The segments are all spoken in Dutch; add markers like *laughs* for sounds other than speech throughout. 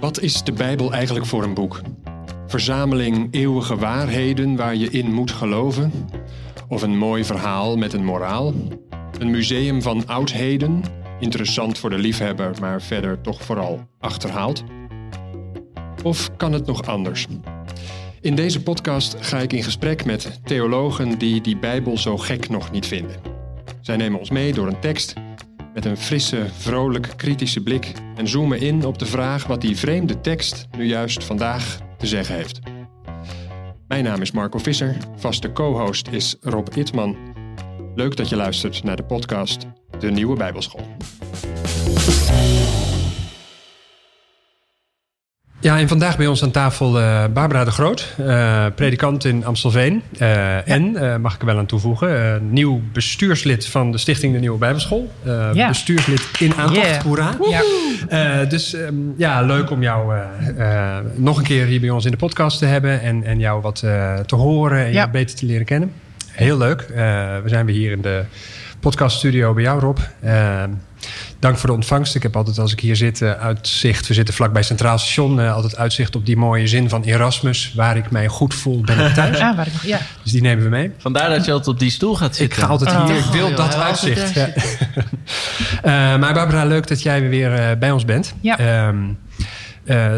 Wat is de Bijbel eigenlijk voor een boek? Verzameling eeuwige waarheden waar je in moet geloven? Of een mooi verhaal met een moraal? Een museum van oudheden, interessant voor de liefhebber, maar verder toch vooral achterhaald? Of kan het nog anders? In deze podcast ga ik in gesprek met theologen die die Bijbel zo gek nog niet vinden. Zij nemen ons mee door een tekst met een frisse, vrolijk, kritische blik en zoomen in op de vraag wat die vreemde tekst nu juist vandaag te zeggen heeft. Mijn naam is Marco Visser, vaste co-host is Rob Itman. Leuk dat je luistert naar de podcast De Nieuwe Bijbelschool. Ja, en vandaag bij ons aan tafel uh, Barbara de Groot, uh, predikant in Amstelveen. Uh, En, mag ik er wel aan toevoegen, nieuw bestuurslid van de Stichting De Nieuwe Bijbelschool. Ja. Bestuurslid in aantocht, yeah. hoera. Ja. dus um, ja, leuk om jou nog een keer hier bij ons in de podcast te hebben. En, en jou wat te horen en je beter te leren kennen. Heel leuk. we zijn weer hier in de podcaststudio bij jou, Rob. Dank voor de ontvangst. Ik heb altijd als ik hier zit uitzicht. We zitten vlakbij Centraal Station. Uh, altijd uitzicht op die mooie zin van Erasmus. Waar ik mij goed voel, ben ik thuis. *laughs* Ah, waar ik, ja. Dus die nemen we mee. Vandaar dat je altijd op die stoel gaat zitten. Ik ga altijd hier. ik wil oh, dat uitzicht. Ja. uh, *laughs* maar Barbara, leuk dat jij weer uh, bij ons bent. Ja. Um,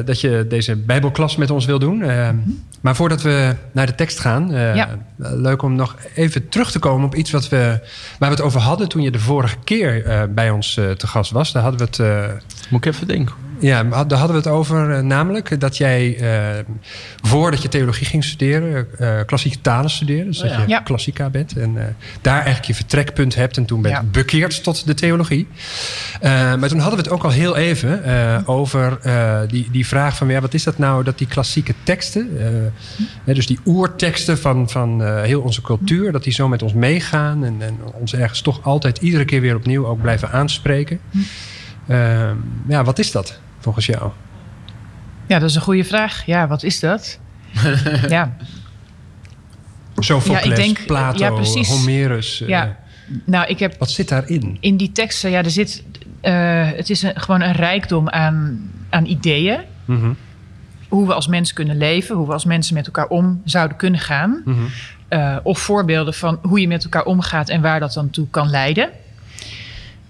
dat je deze Bijbelklas met ons wil doen. Ehm, mm maar voordat we naar de tekst gaan, uh, leuk om nog even terug te komen op iets wat we, waar we het over hadden toen je de vorige keer uh, bij ons uh, te gast was. Daar hadden we het. Moet ik even denken. Ja, daar hadden we het over, eh, namelijk dat jij uh, voordat je theologie ging studeren, uh, klassieke talen studeerde. Dus dat je klassica bent. En daar eigenlijk je vertrekpunt hebt en toen bent ja. bekeerd tot de theologie. maar toen hadden we het ook al heel even over die, die vraag van ja, wat is dat nou dat die klassieke teksten, dus die oerteksten van, van heel onze cultuur, dat die zo met ons meegaan en, en ons ergens toch altijd iedere keer weer opnieuw ook blijven aanspreken. Uh, ja, wat is dat? Volgens jou? Ja, dat is een goede vraag. Ja, wat is dat? *laughs* ja. Sophocles, ja, ik denk, Plato, ja, precies. Homerus. Ja. Uh, nou, ik heb, wat zit daarin? In die teksten, ja, er zit... Uh, het is een, gewoon een rijkdom aan, aan ideeën. Mm -hmm. Hoe we als mens kunnen leven. Hoe we als mensen met elkaar om zouden kunnen gaan. Mm -hmm. uh, of voorbeelden van hoe je met elkaar omgaat... en waar dat dan toe kan leiden.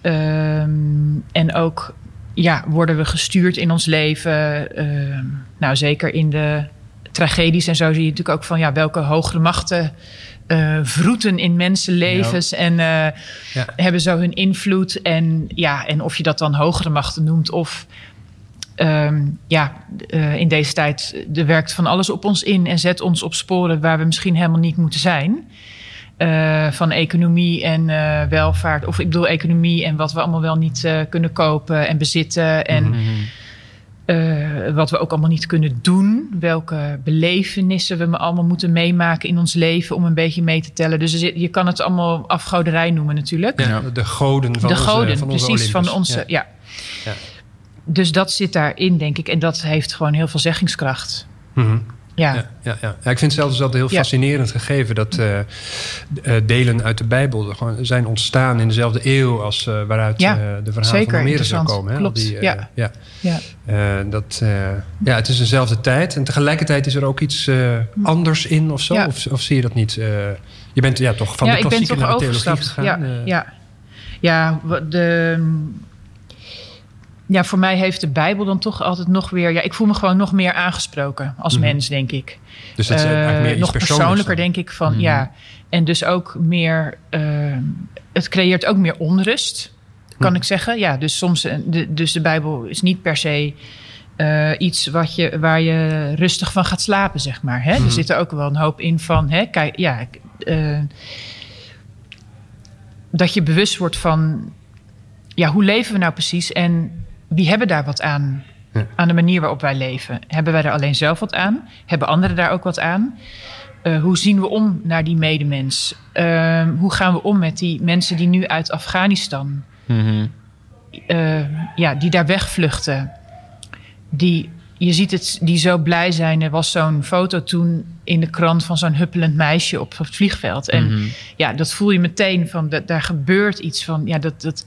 Um, en ook ja, worden we gestuurd in ons leven. Uh, nou, zeker in de tragedies en zo zie je natuurlijk ook van ja, welke hogere machten uh, vroeten in mensenlevens en uh, ja. hebben zo hun invloed. En ja, en of je dat dan hogere machten noemt of um, ja, uh, in deze tijd er werkt van alles op ons in en zet ons op sporen waar we misschien helemaal niet moeten zijn. Uh, van economie en uh, welvaart. Of ik bedoel economie en wat we allemaal wel niet uh, kunnen kopen en bezitten. En mm -hmm. wat we ook allemaal niet kunnen doen. Welke belevenissen we allemaal moeten meemaken in ons leven om een beetje mee te tellen. Dus je kan het allemaal afgoderij noemen natuurlijk. Ja, de goden van de onze, goden, van precies, onze van onze. Ja. ja. Dus dat zit daarin, denk ik. En dat heeft gewoon heel veel zeggingskracht. Mm -hmm. Ja. Ja, ja, ja. ja, ik vind het zelfs altijd heel fascinerend gegeven dat uh, delen uit de Bijbel gewoon zijn ontstaan in dezelfde eeuw als uh, waaruit de verhalen van Homerus zou komen. Hè? Klopt. Die, ja. Ja. Ja. dat, ja, het is dezelfde tijd en tegelijkertijd is er ook iets anders in of zo. Of, of zie je dat niet? je bent ja, toch van de klassieke naar de theologie gegaan. Ja, ja. ja de ja, voor mij heeft de Bijbel dan toch altijd nog weer. Ja, ik voel me gewoon nog meer aangesproken als mm -hmm. mens, denk ik. Dus dat is uh, eigenlijk meer nog persoonlijker, denk ik. Van mm -hmm. ja. En dus ook meer. Uh, het creëert ook meer onrust, kan mm. ik zeggen. Ja, dus soms. De, dus de Bijbel is niet per se. Uh, iets wat je, waar je rustig van gaat slapen, zeg maar. Hè? Er zit er ook wel een hoop in van. Hè, kijk, ja, dat je bewust wordt van. Ja, hoe leven we nou precies? En wie hebben daar wat aan? Ja. Aan de manier waarop wij leven. Hebben wij er alleen zelf wat aan? Hebben anderen daar ook wat aan? Uh, hoe zien we om naar die medemens? Uh, hoe gaan we om met die mensen die nu uit Afghanistan, mm -hmm. uh, ja, die daar wegvluchten? Die, je ziet het, die zo blij zijn. Er was zo'n foto toen in de krant van zo'n huppelend meisje op, op het vliegveld. En mm -hmm. ja, dat voel je meteen van, dat, daar gebeurt iets van. Ja, dat, dat,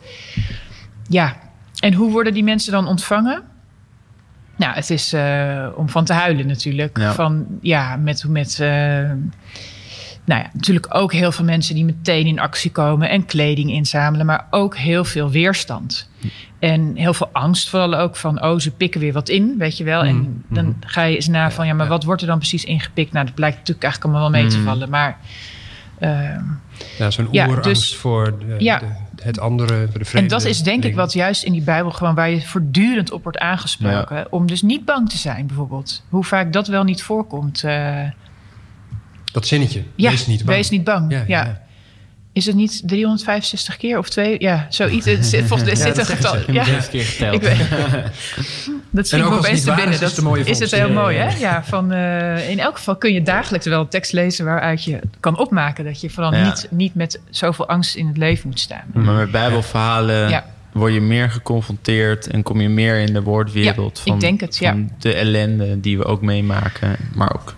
ja, en hoe worden die mensen dan ontvangen? Nou, het is eh, om van te huilen natuurlijk. Ja. Van, ja, met, met eh, nou ja, natuurlijk ook heel veel mensen die meteen in actie komen en kleding inzamelen, maar ook heel veel weerstand. En heel veel angst, vooral ook van, oh, ze pikken weer wat in, weet je wel. En dan ga je eens na van, ja, maar wat wordt er dan precies ingepikt? Nou, dat blijkt natuurlijk eigenlijk allemaal wel mee te Mhm. vallen. Maar ehm, Ja, zo'n Ja, oerangst dus- voor de, Ja. de- het andere, voor de vreemde. en dat is denk ik wat juist in die Bijbel gewoon waar je voortdurend op wordt aangesproken. Om dus niet bang te zijn, bijvoorbeeld. Hoe vaak dat wel niet voorkomt. eh, Dat zinnetje. ja, wees niet bang. Wees niet bang. Ja. Is het niet 365 keer of twee? Ja, zoiets. Het zit, volgens mij *laughs* Ja, zit een getal. Ik heb Ja, zes keer geteld. ik weet. *laughs* Dat me als het opeens te binnen. is, is Dat het een mooie is het heel Ja, mooi, ja, hè? Ja, van, eh, in elk geval kun je dagelijks wel een tekst lezen waaruit je kan opmaken dat je vooral Ja. niet, niet met zoveel angst in het leven moet staan. Maar met bijbelverhalen Ja. word je meer geconfronteerd... en kom je meer in de woordwereld Ja, van, ik denk het, ja. van de ellende die we ook meemaken. Maar ook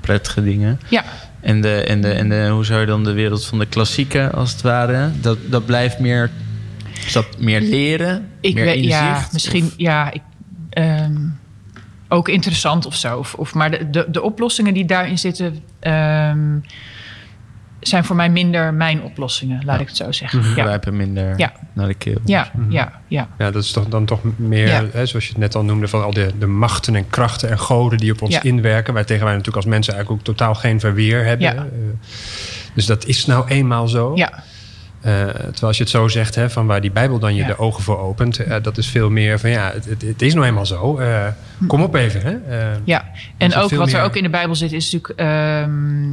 prettige dingen. Ja, En, de, en, de, en de, hoe zou je dan de wereld van de klassieken, als het ware... dat, dat blijft meer... Is dat meer leren? ik meer weet, ja, inzicht? misschien, Of- ja, ik, ehm, ook interessant of zo. Of, of, maar de, de, de oplossingen die daarin zitten, ehm, zijn voor mij minder mijn oplossingen, laat ik het zo zeggen. Ja, grijpen minder Ja. naar de keel. ja, ja, ja. Ja, dat is toch dan toch meer, Ja. hè, zoals je het net al noemde, van al de, de machten en krachten en goden die op ons Ja. inwerken. Waar tegen wij natuurlijk als mensen eigenlijk ook totaal geen verweer hebben. Ja. Eh, dus dat is nou eenmaal zo. ja. Eh, terwijl als je het zo zegt, hè, van waar die Bijbel dan je Ja. de ogen voor opent, eh, dat is veel meer van ja, het, is nou eenmaal zo. Eh, kom op even. Hè? Ja, en ook wat er ook in de Bijbel zit, is natuurlijk ehm,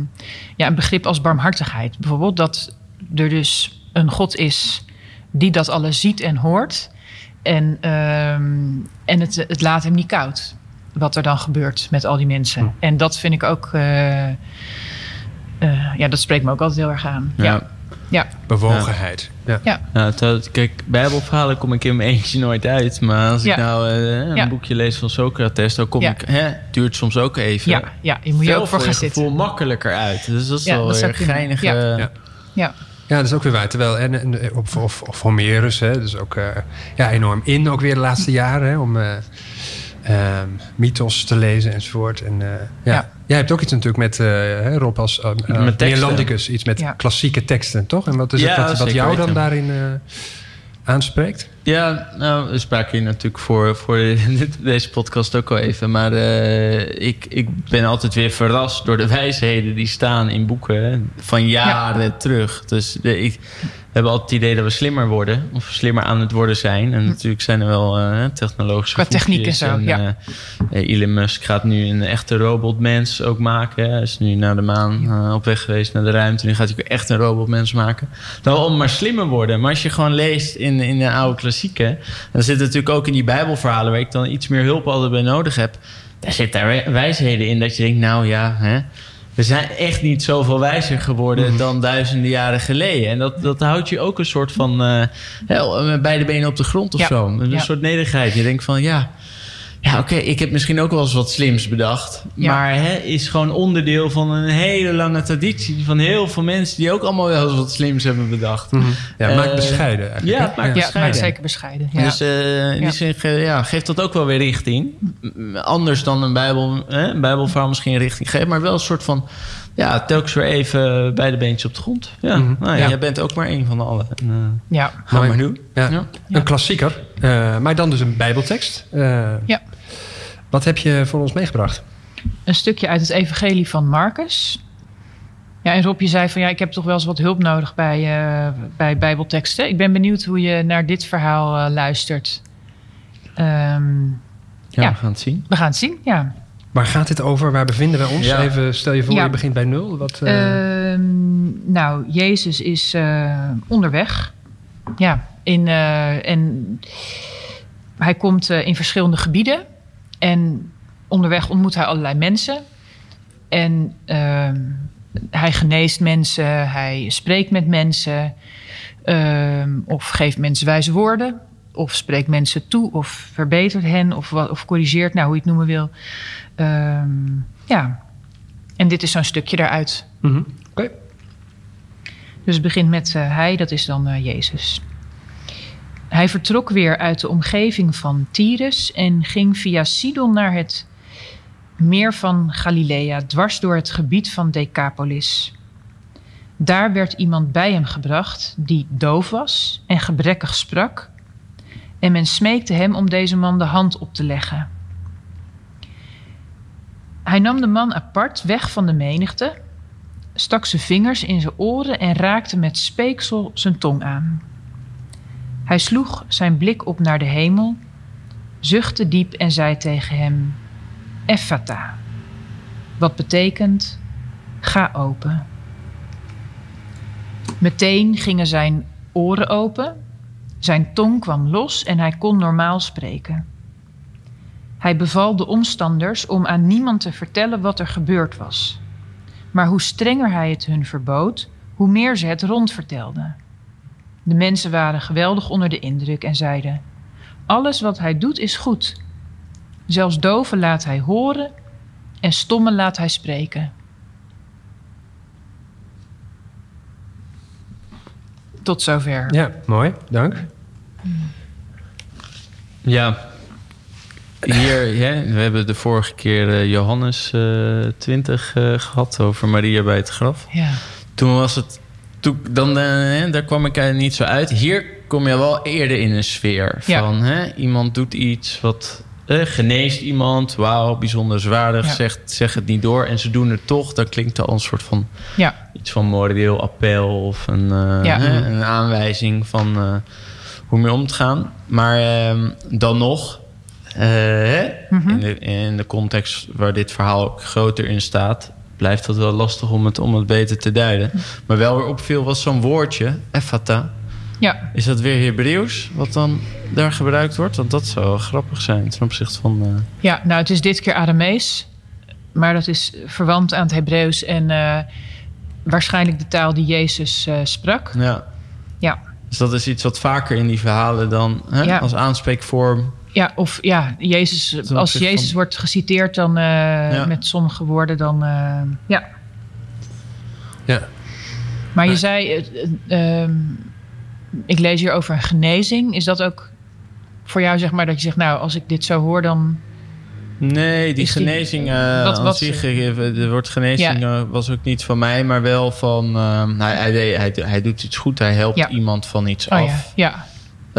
ja, een begrip als barmhartigheid. Bijvoorbeeld dat er dus een God is die dat alles ziet en hoort. En, ehm, en het, het laat hem niet koud. Wat er dan gebeurt met al die mensen. Hm. En dat vind ik ook. eh, eh, ja, dat spreekt me ook altijd heel erg aan. Ja, Ja. Ja, bewogenheid. Ja. ja. Terwijl- kijk, bijbelverhalen kom ik in mijn eentje nooit uit. Maar als ik nou eh, een Ja. boekje lees van Socrates... dan kom Ja. ik... Hè, duurt soms ook even. ja, ja, je moet je Veel ook voor gaan zitten. gevoel makkelijker uit. Dus dat is Ja, wel dat weer geinige... Ja. Ja. Ja, Ja, dat is ook weer waar. Terwijl, en, en, of, of, of Homerus, hè, dus ook eh, ja, enorm in, ook weer de laatste jaren, hè, om eh ehm, mythos te lezen enzovoort. En, eh, ja. Ja. Jij hebt ook iets natuurlijk met eh, hè, Rob als uh, Met teksten. Neerlandicus, iets met Ja. klassieke teksten, toch? En wat is Ja, het wat, wat jou dan daarin eh, aanspreekt? Ja, nou, we spraken hier natuurlijk voor, voor *laughs* deze podcast ook al even. Maar eh, ik, ik ben altijd weer verrast door de wijsheden die staan in boeken hè, van jaren terug. Dus de, ik, we hebben altijd het idee dat we slimmer worden. Of slimmer aan het worden zijn. En natuurlijk zijn er wel eh, technologische Hm. Qua techniek en zo, ja. eh, Elon Musk gaat nu een echte robotmens ook maken. hè. Hij is nu naar de maan op weg geweest naar de ruimte. Nu gaat hij ook echt een robotmens maken. Dan om maar slimmer worden. Maar als je gewoon leest in, in de oude dan zit het natuurlijk ook in die bijbelverhalen... waar ik dan iets meer hulp altijd bij nodig heb... daar zit daar wij- wijsheden in dat je denkt... nou ja, hè, we zijn echt niet zoveel wijzer geworden... dan duizenden jaren geleden. En dat, dat houdt je ook een soort van... met beide benen op de grond of Ja. zo. Een Ja. soort nederigheid. Je denkt van ja... Ja, oké, ik heb misschien ook wel eens wat slims bedacht. Ja. Maar hè, is gewoon onderdeel van een hele lange traditie van heel veel mensen die ook allemaal wel eens wat slims hebben bedacht. Ja, Eh, maak bescheiden eigenlijk. ja, maakt ja, bescheiden. zeker bescheiden. Ja. Dus eh, in Ja. die zin ja, geeft dat ook wel weer richting. Anders dan een, bijbel, hè, een bijbelverhaal misschien richting geeft. Maar wel een soort van, ja, telkens weer even beide beentjes op de grond. Ja, Mhm. nou, Ja. jij bent ook maar één van de allen. En, eh, ja. maar doen. Ja. Ja. Een klassieker, eh, maar dan dus een bijbeltekst. Eh, Ja. Wat heb je voor ons meegebracht? een stukje uit het evangelie van Marcus. Ja, en Rob, je zei van ja, ik heb toch wel eens wat hulp nodig bij, eh, bij bijbelteksten. Ik ben benieuwd hoe je naar dit verhaal eh, luistert. Ehm, Ja, Ja. we gaan het zien. we gaan het zien, ja. Waar gaat dit over? Waar bevinden we ons? Ja. Even stel je voor, Ja. je begint bij nul. Wat, eh, Ehm, nou, Jezus is eh, onderweg. Ja, in, eh, en hij komt eh, in verschillende gebieden. En onderweg ontmoet hij allerlei mensen. En ehm, hij geneest mensen, hij spreekt met mensen. ehm, of geeft mensen wijze woorden. Of spreekt mensen toe, of verbetert hen, of, of corrigeert, nou, hoe je het noemen wil. Ehm, ja, en dit is zo'n stukje daaruit. mhm. Oké. Dus het begint met eh, hij, dat is dan eh, Jezus. Hij vertrok weer uit de omgeving van Tyrus en ging via Sidon naar het meer van Galilea, dwars door het gebied van Decapolis. Daar werd iemand bij hem gebracht die doof was en gebrekkig sprak, en men smeekte hem om deze man de hand op te leggen. Hij nam de man apart weg van de menigte, stak zijn vingers in zijn oren en raakte met speeksel zijn tong aan. Hij sloeg zijn blik op naar de hemel, zuchtte diep en zei tegen hem: Ephata, wat betekent ga open. Meteen gingen zijn oren open, zijn tong kwam los en hij kon normaal spreken. Hij beval de omstanders om aan niemand te vertellen wat er gebeurd was. Maar hoe strenger hij het hun verbood, hoe meer ze het rondvertelden. De mensen waren geweldig onder de indruk en zeiden: Alles wat hij doet is goed. Zelfs doven laat hij horen en stommen laat hij spreken. Tot zover. Ja, mooi. Dank. Ja. Hier, ja, we hebben de vorige keer eh, Johannes eh 20 eh, gehad over Maria bij het graf. Ja. Toen was het. Toen, dan, eh, daar kwam ik er niet zo uit. Hier kom je wel eerder in een sfeer Ja. van hè, iemand doet iets wat eh, geneest iemand. Wauw, bijzonder zwaardig. Ja. Zegt, zeg het niet door. En ze doen het toch. Dan klinkt er al een soort van Ja. iets van moreel appel of een, eh, hè, een aanwijzing van hoe mee om te gaan. Maar ehm, dan nog, Mhm. in, de, in de context waar dit verhaal ook groter in staat, blijft het wel lastig om het, om het beter te duiden. Maar wel weer opviel was zo'n woordje, ephata. Ja. Is dat weer Hebreeuws wat dan daar gebruikt wordt? Want dat zou wel grappig zijn ten opzichte van... eh, ja, nou het is dit keer Aramees. Maar dat is verwant aan het Hebreeuws en eh, waarschijnlijk de taal die Jezus eh, sprak. ja. Ja. Dus dat is iets wat vaker in die verhalen dan hè, Ja. als aanspreekvorm Ja, of ja, Jezus, als Jezus van- wordt geciteerd dan eh, Ja. met sommige woorden, dan eh, ja. Ja. Maar je zei, eh, ehm, ik lees hier over een genezing. Is dat ook voor jou zeg maar dat je zegt, nou, als ik dit zo hoor, dan Nee, die genezing eh wat- aan wat- zich, de woord genezing was ook niet van mij, maar wel van... eh, hij, hij, deed- hij, hij doet iets goed, hij helpt Ja. iemand van iets oh ja, af. ja,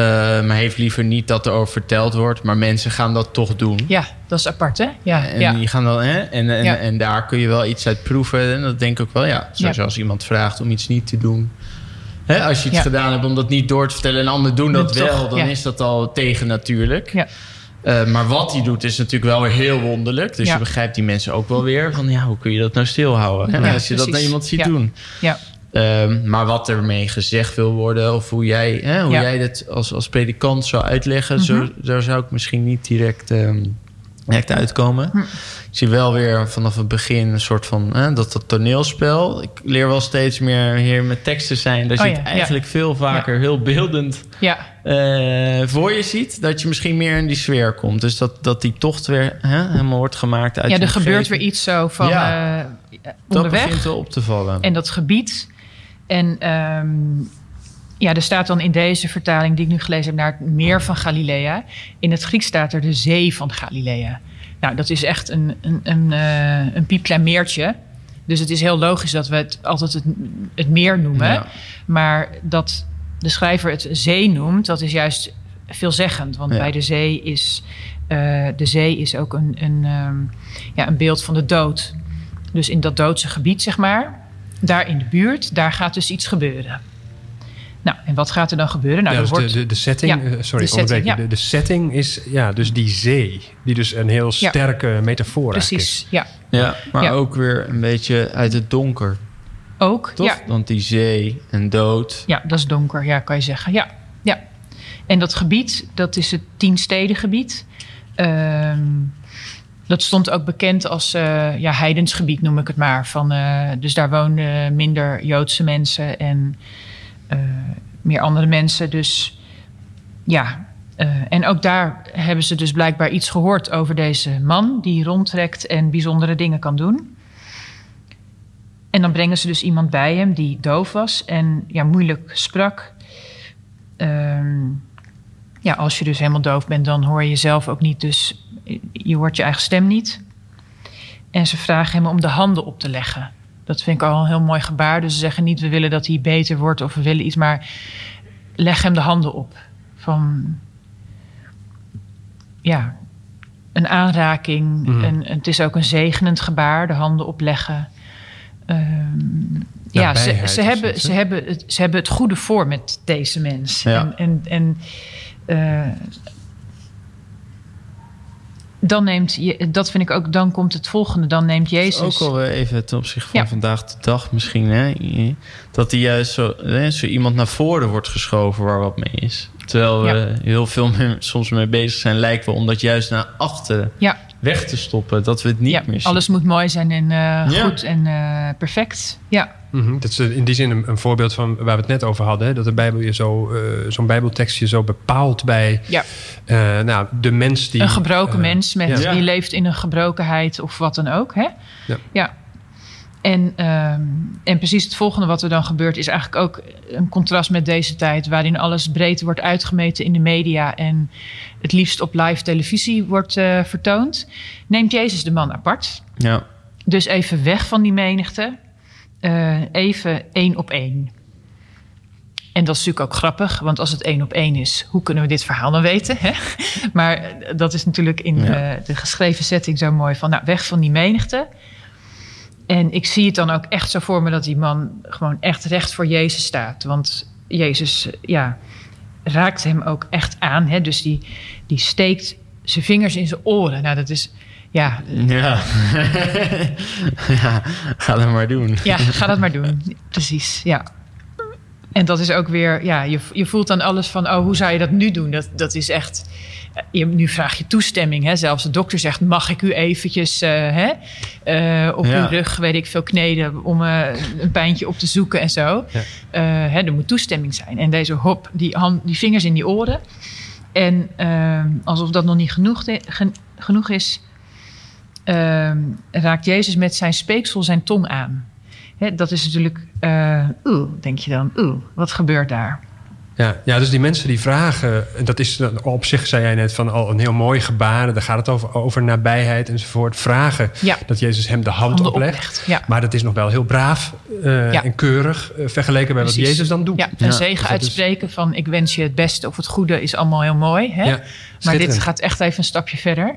maar heeft liever niet dat er over verteld wordt, maar mensen gaan dat toch doen. ja, dat is apart, hè? Ja, En ja, die gaan dan, hè? En, en, Ja. en daar kun je wel iets uit proeven. En dat denk ik ook wel, ja. Zoals Ja. als iemand vraagt om iets niet te doen. Hè, als je iets gedaan hebt om dat niet door te vertellen en anderen doen dat wel, toch, dan is dat al tegen natuurlijk. Ja. Eh, maar wat hij doet is natuurlijk wel weer heel wonderlijk. Dus Ja. je begrijpt die mensen ook wel weer van ja, hoe kun je dat nou stilhouden? Ja, als je dat naar iemand ziet Ja. doen. ja, Ehm, maar wat ermee gezegd wil worden, of hoe jij, hè, hoe Ja. jij dit als, als predikant zou uitleggen, zo, Mhm. daar zou ik misschien niet direct, ehm, direct uitkomen. Hm. Ik zie wel weer vanaf het begin een soort van hè, dat, dat toneelspel. Ik leer wel steeds meer hier met teksten zijn. Dat je Oh het ja, ja. eigenlijk veel vaker heel beeldend ja, eh, voor je ziet. Dat je misschien meer in die sfeer komt. Dus dat, dat die tocht weer hè, helemaal wordt gemaakt uit ja. je Er gebeurt weer iets zo van eh, Dat onderweg. begint wel op te vallen. en dat gebied. En ehm, ja, er staat dan in deze vertaling die ik nu gelezen heb naar het meer van Galilea. In het Grieks staat er de zee van Galilea. Nou, dat is echt een, een, een, eh, een piepklein meertje. Dus het is heel logisch dat we het altijd het, het meer noemen. Ja. Maar dat de schrijver het zee noemt, dat is juist veelzeggend. Want Ja. bij de zee is, eh, de zee is ook een, een, ehm, ja, een beeld van de dood. Dus in dat doodse gebied, zeg maar, daar in de buurt, daar gaat dus iets gebeuren. Nou, en wat gaat er dan gebeuren? Nou, ja, er dus wordt, de, de, de setting, Ja, eh, sorry, de setting, ja. De, de setting is ja, dus die zee, die dus een heel Ja. sterke metafoor eigenlijk is. precies, ja. Ja, maar Ja. ook weer een beetje uit het donker. Ook, Toch? ja. Want die zee en dood. Ja, dat is donker, ja, kan je zeggen. Ja, ja. En dat gebied, dat is het tienstedengebied. Ehm dat stond ook bekend als eh ja, heidensgebied, noem ik het maar. Van, eh, dus daar woonden minder Joodse mensen en eh, meer andere mensen. Dus ja, en ook daar hebben ze dus blijkbaar iets gehoord over deze man... die rondtrekt en bijzondere dingen kan doen. En dan brengen ze dus iemand bij hem die doof was en ja, moeilijk sprak. Ehm, ja, als je dus helemaal doof bent, dan hoor je jezelf ook niet. Dus je hoort je eigen stem niet. En ze vragen hem om de handen op te leggen. Dat vind ik al een heel mooi gebaar. Dus ze zeggen niet, we willen dat hij beter wordt of we willen iets, maar leg hem de handen op. Van, ja, een aanraking. Mhm. Een, het is ook een zegenend gebaar, de handen opleggen. Ehm, ja, ze, ze, hebben, ze, hebben het, ze hebben het goede voor met deze mens. Ja. En, en, en eh, dan neemt je, dat vind ik ook, dan komt het volgende, dan neemt Jezus. Ook al weer even ten opzichte van Ja. vandaag de dag misschien, hè, dat die juist zo, hè, zo iemand naar voren wordt geschoven waar wat mee is. Terwijl we heel veel mee, soms mee bezig zijn, lijkt wel om dat juist naar achteren ja, weg te stoppen, dat we het niet ja, meer zien. alles moet mooi zijn en eh, Ja. goed en eh, perfect. Ja, Mhm, Dat is in die zin een, een voorbeeld van waar we het net over hadden. Hè? Dat de Bijbel je zo, eh, zo'n Bijbeltekst je zo bepaalt bij ja. eh, nou, de mens die. een gebroken mens met, ja. die leeft in een gebrokenheid of wat dan ook. Hè? Ja. En, ehm, en precies het volgende wat er dan gebeurt is eigenlijk ook een contrast met deze tijd, waarin alles breed wordt uitgemeten in de media en het liefst op live televisie wordt eh, vertoond. Neemt Jezus de man apart. Ja, Dus even weg van die menigte. Eh, even één op één. En dat is natuurlijk ook grappig, want als het één op één is, hoe kunnen we dit verhaal dan weten? Hè? *laughs* Maar dat is natuurlijk in Ja. eh, de geschreven setting zo mooi van, nou, weg van die menigte. En ik zie het dan ook echt zo voor me dat die man gewoon echt recht voor Jezus staat. Want Jezus, ja, raakt hem ook echt aan. Hè? Dus die, die steekt zijn vingers in zijn oren. Nou, dat is, ja, ja. *laughs* ja, ga dat maar doen. Ja, ga dat maar doen. Precies, ja. En dat is ook weer, ja, je, je voelt dan alles van, oh, hoe zou je dat nu doen? Dat, dat is echt, eh, je, nu vraag je toestemming. Hè? Zelfs de dokter zegt, mag ik u eventjes eh, hè, eh, op Ja. uw rug, weet ik veel, kneden... om een pijntje op te zoeken en zo. Ja. Hè, er moet toestemming zijn. En deze hop, die, hand, die vingers in die oren. En alsof dat nog niet genoeg, de- gen- genoeg is... raakt Jezus met zijn speeksel zijn tong aan. Hè, dat is natuurlijk, eh oeh, denk je dan, oeh, wat gebeurt daar? Ja, ja, dus die mensen die vragen, en dat is op zich, zei jij net, van al een heel mooi gebaar. Daar gaat het over, over nabijheid enzovoort. Vragen Ja. dat Jezus hem de hand Handen oplegt. oplegt, ja. Maar dat is nog wel heel braaf eh, Ja. en keurig eh, vergeleken bij wat. Jezus dan doet. Ja, Ja, een dus zegen is- uitspreken van ik wens je het beste of het goede is allemaal heel mooi. Hè? Ja, maar dit gaat echt even een stapje verder.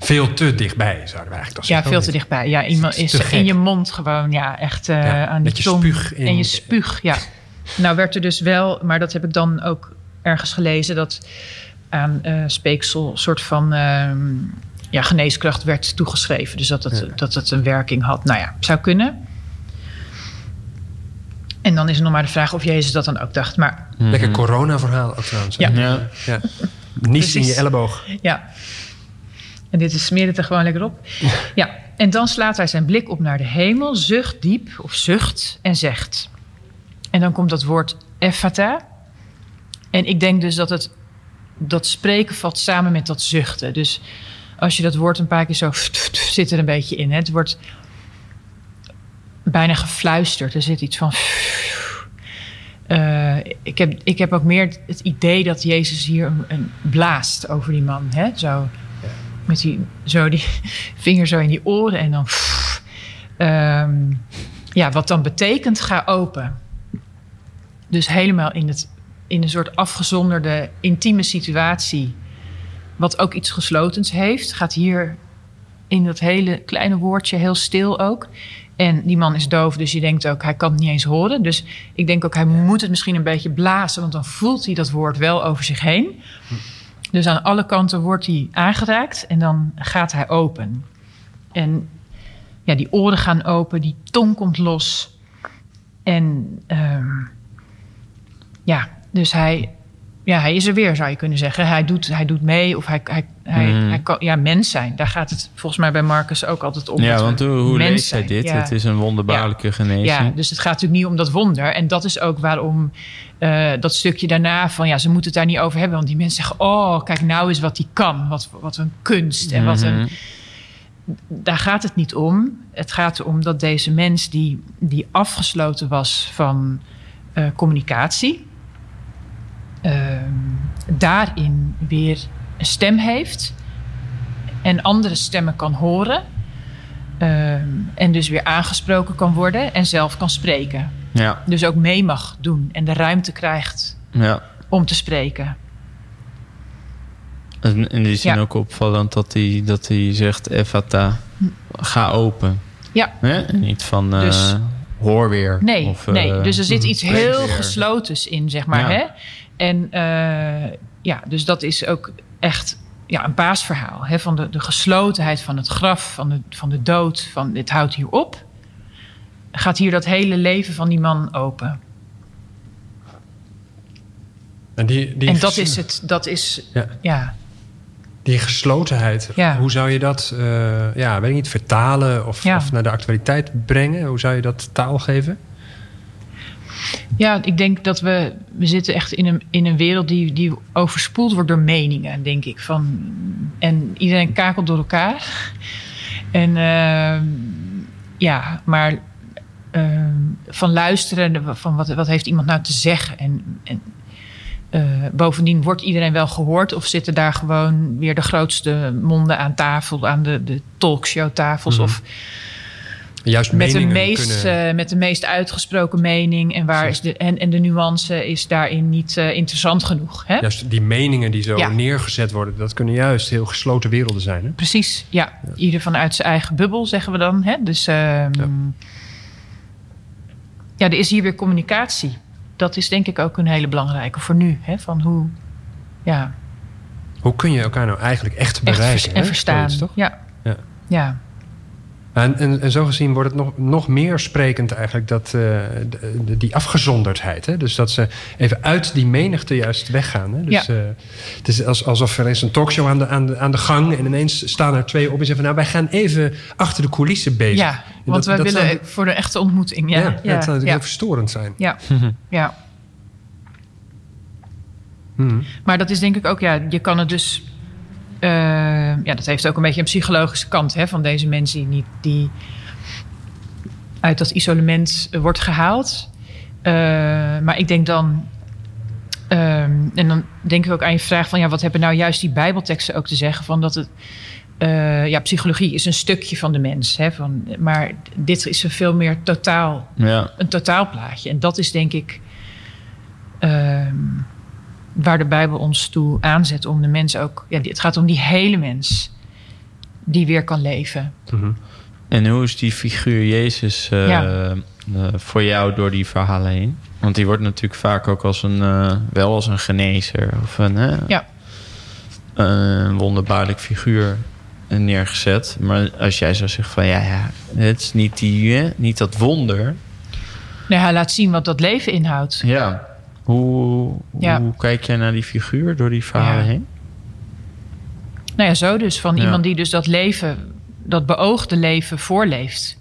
Veel te dichtbij, zouden we eigenlijk toch Ja, zeggen. veel te dichtbij. Ja, iemand is in je mond gewoon, ja, echt eh, Ja, aan tong. spuug in- En je spuug, ja. Nou werd er dus wel, maar dat heb ik dan ook ergens gelezen, dat aan eh, speeksel een soort van ehm, ja, geneeskracht werd toegeschreven. Dus dat het, Ja. dat het een werking had. Nou ja, zou kunnen. En dan is er nog maar de vraag of Jezus dat dan ook dacht. Maar Lekker corona-verhaal ook trouwens. Ja. Ja. ja. Nies in je elleboog. Ja. En dit is smeer het er gewoon lekker op. *laughs* Ja. En dan slaat hij zijn blik op naar de hemel, zucht diep of zucht en zegt. En dan komt dat woord ephata. En ik denk dus dat het dat spreken valt samen met dat zuchten. Dus als je dat woord een paar keer zo zit er een beetje in. Hè? Het wordt bijna gefluisterd. Er zit iets van. Eh, ik, heb, ik heb ook meer het idee dat Jezus hier een, een blaast over die man. Hè? Zo, met die, zo die *laughs* vinger zo in die oren en dan. Ehm, ja, wat dan betekent, ga open. Dus helemaal in, het, in een soort afgezonderde, intieme situatie. Wat ook iets geslotens heeft, gaat hier in dat hele kleine woordje heel stil ook. En die man is doof, dus je denkt ook, hij kan het niet eens horen. Dus ik denk ook, hij moet het misschien een beetje blazen, want dan voelt hij dat woord wel over zich heen. Dus aan alle kanten wordt hij aangeraakt en dan gaat hij open. En ja, die oren gaan open, die tong komt los. En ehm, ja, dus hij, ja, hij is er weer, zou je kunnen zeggen. Hij doet, hij doet mee of hij, hij, hij, Mhm. hij kan ja, mens zijn. Daar gaat het volgens mij bij Marcus ook altijd om. Ja, want hoe, hoe leest hij dit? Ja. Het is een wonderbaarlijke genezing. Ja, dus het gaat natuurlijk niet om dat wonder. En dat is ook waarom eh, dat stukje daarna van ja, ze moeten het daar niet over hebben. Want die mensen zeggen: Oh, kijk nou eens wat hij kan. Wat, wat een kunst. En wat een. Mhm. Daar gaat het niet om. Het gaat erom dat deze mens die, die afgesloten was van eh, communicatie. ehm, daarin weer een stem heeft en andere stemmen kan horen. ehm, en dus weer aangesproken kan worden en zelf kan spreken. Ja, Dus ook mee mag doen en de ruimte krijgt ja. om te spreken. En in die zin Ja. ook opvallend dat hij, dat hij zegt, Evata, ga open. Ja. Niet van, eh, Dus- hoor weer. Nee, Of, eh, nee. dus er zit iets spreek heel weer. geslotens in, zeg maar. Ja. Hè? En eh, ja, dus dat is ook echt ja, een baasverhaal. Hè? Van de, de geslotenheid van het graf, van de, van de dood, van dit houdt hier op. Gaat hier dat hele leven van die man open. En, die, die en dat is het, dat is, Ja. ja. Die geslotenheid, Ja. hoe zou je dat, eh, ja, weet ik niet, vertalen of, Ja. of naar de actualiteit brengen? Hoe zou je dat taal geven? Ja, ik denk dat we, we zitten echt in een, in een wereld die, die overspoeld wordt door meningen, denk ik. Van, en iedereen kakelt door elkaar. En ehm, ja, maar ehm, van luisteren, van wat, wat heeft iemand nou te zeggen? En, en eh, bovendien wordt iedereen wel gehoord of zitten daar gewoon weer de grootste monden aan tafel, aan de, de talkshowtafels? Mhm. Of Juist met de, meest, kunnen... eh, met de meest uitgesproken mening. En, waar is de, en, en de nuance is daarin niet eh, interessant genoeg. Hè? Juist die meningen die zo Ja. neergezet worden, dat kunnen juist heel gesloten werelden zijn. Hè? Precies, ja. Ieder vanuit zijn eigen bubbel, zeggen we dan. Hè? Dus ehm, ja. Er is hier weer communicatie. Dat is denk ik ook een hele belangrijke voor nu. Hè? Van hoe, ja, Hoe kun je elkaar nou eigenlijk echt echt bereiken? vers- en hè? verstaan. Zoiets, toch? Ja. Ja. ja. En, en, en zo gezien wordt het nog, nog meer sprekend eigenlijk dat eh, de- de- die afgezonderdheid. Hè? Dus dat ze even uit die menigte juist weggaan. Hè? Dus, Ja. eh, het is als, alsof er is een talkshow aan de, aan, de, aan de gang en ineens staan er twee op en zeggen van, nou wij gaan even achter de coulissen bezig. ja, want dat- wij dat willen zou- voor de echte ontmoeting. Ja, ja, ja, dat zou natuurlijk ja, heel verstorend zijn. ja, *laughs* ja. Hmm. Maar dat is denk ik ook, ja, je kan het dus. Eh, ja, dat heeft ook een beetje een psychologische kant hè, van deze mensen die, niet, die uit dat isolement eh, wordt gehaald. Eh, maar ik denk dan. ehm, en dan denk ik ook aan je vraag van ja, wat hebben nou juist die Bijbelteksten ook te zeggen? Van dat het. ja, psychologie is een stukje van de mens. Hè, van, maar dit is een veel meer totaal Ja, een totaalplaatje. En dat is denk ik ehm, waar de Bijbel ons toe aanzet om de mens ook. Ja, het gaat om die hele mens die weer kan leven. Mhm. En hoe is die figuur Jezus eh, Ja. eh, voor jou door die verhalen heen? Want die wordt natuurlijk vaak ook als een, eh, wel als een genezer of een, Ja. een wonderbaarlijk figuur neergezet. Maar als jij zou zeggen van ja, ja het is niet, die, niet dat wonder. Nee, hij laat zien wat dat leven inhoudt. Ja. Hoe, Ja. hoe kijk jij naar die figuur door die verhalen Ja. heen? Nou ja, zo dus. Van Ja. iemand die dus dat leven, dat beoogde leven voorleeft.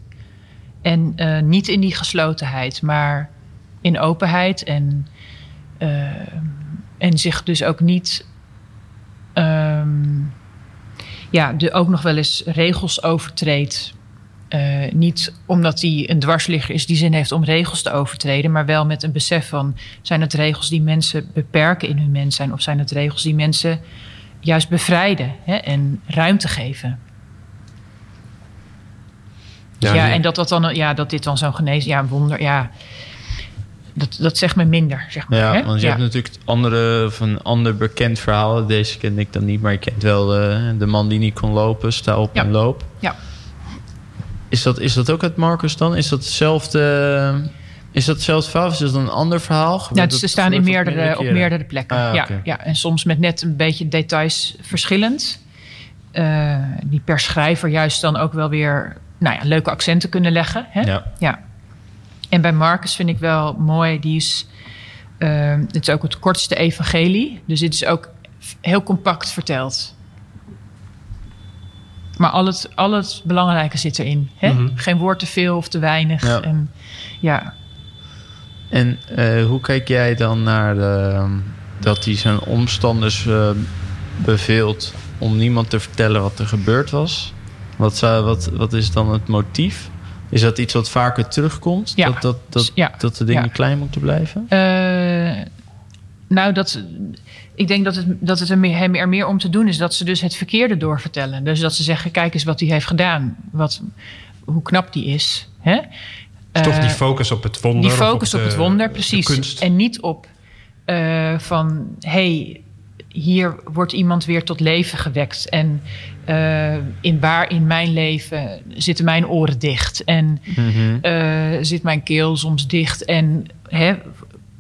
En eh, niet in die geslotenheid, maar in openheid. En, eh, en zich dus ook niet. ehm, ja, de, ook nog wel eens regels overtreedt. Eh, niet omdat hij een dwarsligger is die zin heeft om regels te overtreden, maar wel met een besef van: zijn het regels die mensen beperken in hun mens zijn, of zijn het regels die mensen juist bevrijden hè, en ruimte geven? Ja, en dat, dat, dan, ja, dat dit dan zo'n genezen, ja, wonder, ja, dat, dat zegt me minder, zeg maar. Ja, hè? want je ja. hebt natuurlijk andere, of een ander bekend verhaal. Deze ken ik dan niet, maar je kent wel de, de man die niet kon lopen. Sta op en loop. Ja. Is dat, is dat ook uit Marcus dan? Is dat hetzelfde, is dat hetzelfde verhaal? Of is dat een ander verhaal? Gebeurt ze staan in meerdere, op meerdere plekken. Ah, ja, ja, en soms met net een beetje details verschillend. Eh, die per schrijver juist dan ook wel weer nou ja, leuke accenten kunnen leggen. Hè? Ja. Ja. En bij Marcus vind ik wel mooi, die is, eh, het is ook het kortste evangelie. Dus dit is ook heel compact verteld. Maar al het, al het belangrijke zit erin. Hè? Mhm. Geen woord te veel of te weinig. Ja. En, ja. En eh, hoe kijk jij dan naar de, dat hij zijn omstanders eh, beveelt om niemand te vertellen wat er gebeurd was? Wat, zou, wat, wat is dan het motief? Is dat iets wat vaker terugkomt? Ja. Dat, dat, dat, Ja. dat de dingen Ja. klein moeten blijven? Eh, Nou, dat, ik denk dat het, dat het er, meer, hem er meer om te doen is dat ze dus het verkeerde doorvertellen. Dus dat ze zeggen: kijk eens wat hij heeft gedaan. Wat, hoe knap die is. Hè? Toch die Eh, focus op het wonder. die focus op, de- het wonder, de precies. En niet op eh, van hey, hier wordt iemand weer tot leven gewekt. En eh, in waar in mijn leven zitten mijn oren dicht. En Mhm. eh, zit mijn keel soms dicht. En hè,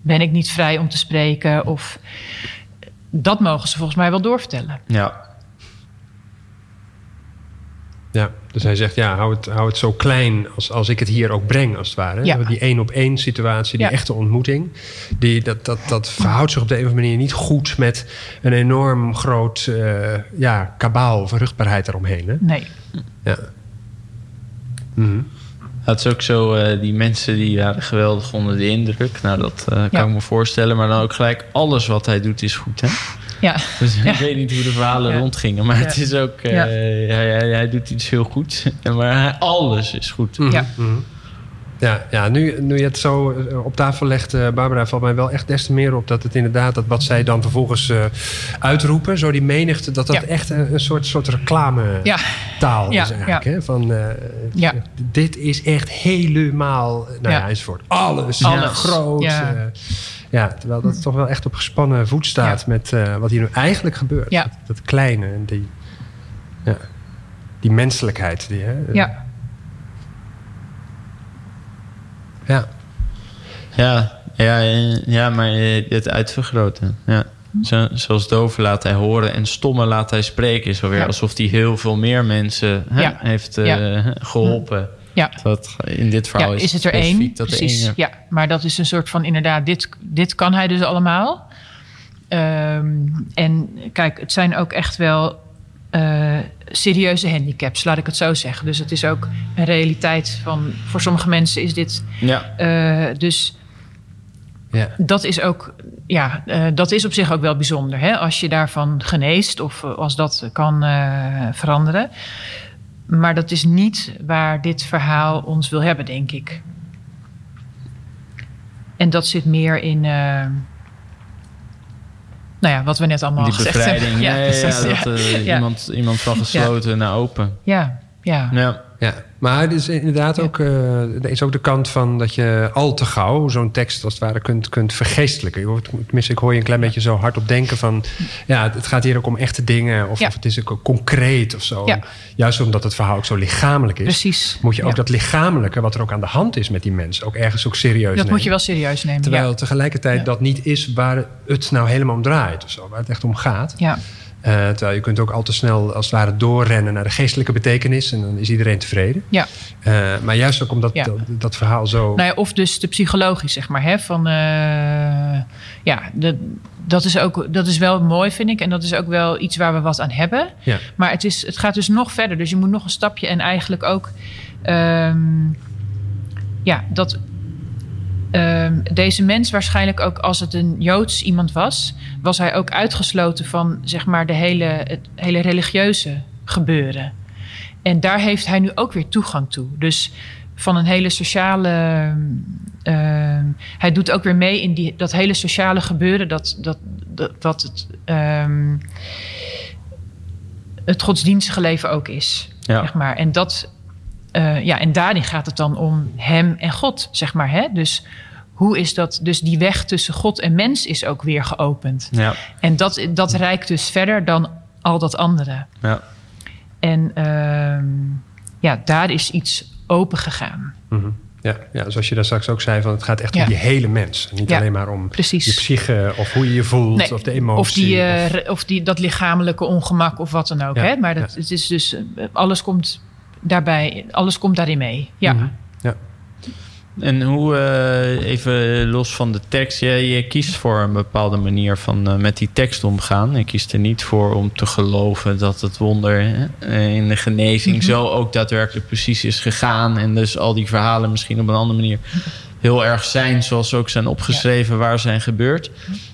ben ik niet vrij om te spreken? Of dat mogen ze volgens mij wel doorvertellen. Ja. Ja, dus hij zegt, ja, hou het, hou het zo klein als, als ik het hier ook breng, als het ware. Ja. Die één op één situatie, die Ja. echte ontmoeting... Die, dat, dat, dat verhoudt zich op de een of andere manier niet goed... met een enorm groot eh, ja, kabaal of vruchtbaarheid eromheen. Hè? Nee. Ja. Mhm. Het is ook zo, eh, die mensen die waren geweldig onder de indruk. Nou, dat eh, kan Ja. ik me voorstellen. Maar dan ook gelijk, alles wat hij doet is goed, hè? Ja. Dus Ja. ik weet niet hoe de verhalen Ja. rondgingen. Maar Ja. het is ook, eh, Ja. hij, hij, hij doet iets heel goeds. *laughs* Maar hij- alles is goed. Mhm, Ja. mhm. Ja, ja nu, nu je het zo eh, op tafel legt, eh, Barbara, valt mij wel echt des te meer op dat het inderdaad, dat wat zij dan vervolgens eh, uitroepen, zo die menigte, dat dat Ja. echt een, een soort, soort reclame Ja. taal Ja, is eigenlijk. Hè? Van. Dit is echt helemaal, nou ja, enzovoort. Alles, Alles, groot. ja. ja, terwijl dat toch wel echt op gespannen voet staat met wat hier nu eigenlijk gebeurt. Ja. Dat, dat kleine en die, ja, die menselijkheid. Die, hè? Ja. Ja. Ja, ja, ja maar eh, het uitvergroten. Ja. Zo, zoals dove laat hij horen en stomme laat hij spreken. Is alweer Ja. alsof hij heel veel meer mensen hè, Ja. heeft eh, geholpen. Ja. Dat, in dit verhaal is, is het er specifiek één? dat Precies. Ja, maar dat is een soort van inderdaad, dit, dit kan hij dus allemaal. Ehm, en kijk, het zijn ook echt wel eh, serieuze handicaps, laat ik het zo zeggen. Dus het is ook een realiteit van, voor sommige mensen is dit. Ja. eh, dus Ja. dat is ook, ja, eh, dat is op zich ook wel bijzonder. Hè? Als je daarvan geneest of als dat kan veranderen. Maar dat is niet waar dit verhaal ons wil hebben, denk ik. En dat zit meer in, nou ja, wat we net allemaal Die gezegd bevrijding. hebben. Ja, ja, ja, dat eh, Ja. iemand, iemand van gesloten naar open. ja, ja. Ja. Ja, maar het is inderdaad ook, eh, er is ook de kant van dat je al te gauw zo'n tekst als het ware kunt, kunt vergeestelijken. Je hoort- Tenminste, ik hoor je een klein beetje zo hard op denken van, ja, het gaat hier ook om echte dingen of, Ja. of het is ook concreet of zo. Ja. Juist omdat het verhaal ook zo lichamelijk is, Precies. moet je ook dat lichamelijke, wat er ook aan de hand is met die mensen, ook ergens ook serieus Dat nemen. moet je wel serieus nemen. Terwijl tegelijkertijd dat niet is waar het nou helemaal om draait of zo, waar het echt om gaat. Ja, Eh, terwijl je kunt ook al te snel als het ware doorrennen naar de geestelijke betekenis en dan is iedereen tevreden. ja. Eh, maar juist ook omdat Ja. dat, dat verhaal zo. Nou ja, of dus de psychologisch, zeg maar. Hè, van, eh, ja, de, dat, is ook, dat is wel mooi, vind ik. En dat is ook wel iets waar we wat aan hebben. Ja. Maar het, is, het gaat dus nog verder. Dus je moet nog een stapje. En eigenlijk ook... ehm, ja, dat ehm, deze mens waarschijnlijk ook... als het een Joods iemand was... was hij ook uitgesloten van zeg maar, de hele, het hele religieuze gebeuren. En daar heeft hij nu ook weer toegang toe. Dus van een hele sociale. ehm, hij doet ook weer mee in die, dat hele sociale gebeuren. Dat, dat, dat, wat het, ehm, het godsdienstige leven ook is. Ja. Zeg maar. En, dat, eh, ja, en daarin gaat het dan om hem en God. Zeg maar, hè? Dus hoe is dat? Dus die weg tussen God en mens is ook weer geopend. Ja. En dat, dat reikt dus verder dan al dat andere. Ja. En ehm, ja, daar is iets open gegaan. Mhm. ja, ja, zoals je daar straks ook zei, van het gaat echt Ja. om die hele mens. Niet Ja, alleen maar om precies. je psyche of hoe je je voelt Nee, of de emotie. Of, die, eh, of- die, dat lichamelijke ongemak of wat dan ook. Ja, Hè? Maar dat, het is dus, eh, alles komt daarbij, alles komt daarin mee. Ja, Mhm. ja. En hoe, eh, even los van de tekst, je, je kiest voor een bepaalde manier van eh, met die tekst omgaan. Je kiest er niet voor om te geloven dat het wonder hè, in de genezing Mhm. zo ook daadwerkelijk precies is gegaan. En dus al die verhalen misschien op een andere manier heel erg zijn zoals ze ook zijn opgeschreven, waar zijn gebeurd.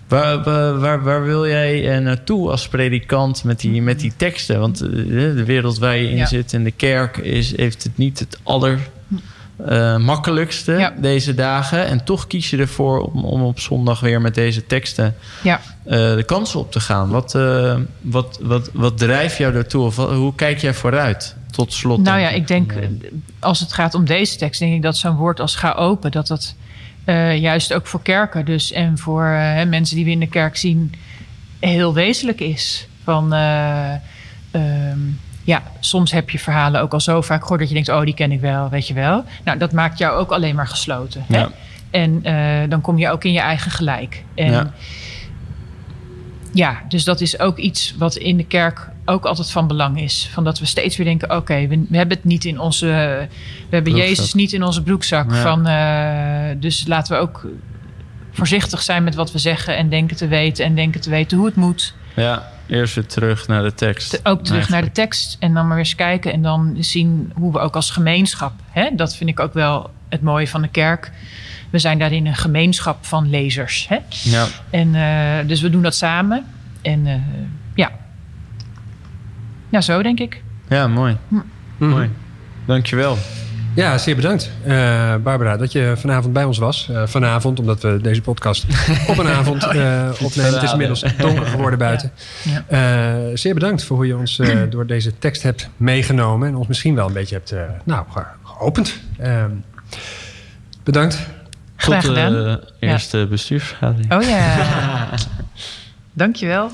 Waar, waar, waar, wil jij eh, naartoe als predikant met die, met die teksten? Want eh, de wereld waar je in Ja. zit en de kerk is, heeft het niet het aller eh, makkelijkste Ja. deze dagen. En toch kies je ervoor om, om op zondag weer met deze teksten Ja. de kansen op te gaan. Wat, eh, wat, wat, wat drijft jou daartoe? Of hoe kijk jij vooruit? Tot slot. Nou ja, ik denk, als het gaat om deze tekst, denk ik dat zo'n woord als ga open, dat dat eh, juist ook voor kerken dus en voor eh, mensen die we in de kerk zien, heel wezenlijk is. Van eh, ehm, ja, soms heb je verhalen ook al zo vaak gehoord dat je denkt, oh, die ken ik wel, weet je wel. Nou, dat maakt jou ook alleen maar gesloten. Hè? En dan kom je ook in je eigen gelijk. En Ja. ja, dus dat is ook iets wat in de kerk ook altijd van belang is. Van dat we steeds weer denken: oké, we, we hebben het niet in onze. We hebben Broekzak. Jezus niet in onze broekzak. Ja. Van, eh, dus laten we ook voorzichtig zijn met wat we zeggen en denken te weten en denken te weten hoe het moet. ja, eerst weer terug naar de tekst. Te- ook terug naar de tekst en dan maar weer eens kijken en dan zien hoe we ook als gemeenschap. Hè, dat vind ik ook wel het mooie van de kerk. We zijn daarin een gemeenschap van lezers. Hè? Ja. En eh, dus we doen dat samen. En eh, ja. Ja, zo denk ik. ja, mooi. Mhm. Mooi. Dankjewel. Ja, zeer bedankt, eh, Barbara, dat je vanavond bij ons was. Eh, vanavond, omdat we deze podcast *laughs* op een avond eh, opnemen. Het is inmiddels donker geworden buiten. Ja. Eh, zeer bedankt voor hoe je ons eh, *clears throat* door deze tekst hebt meegenomen. En ons misschien wel een beetje hebt eh, nou, ge- geopend. Ehm, bedankt. Graag Tot de gedaan. eerste bestuursvergadering. Oh ja. *laughs* Dankjewel.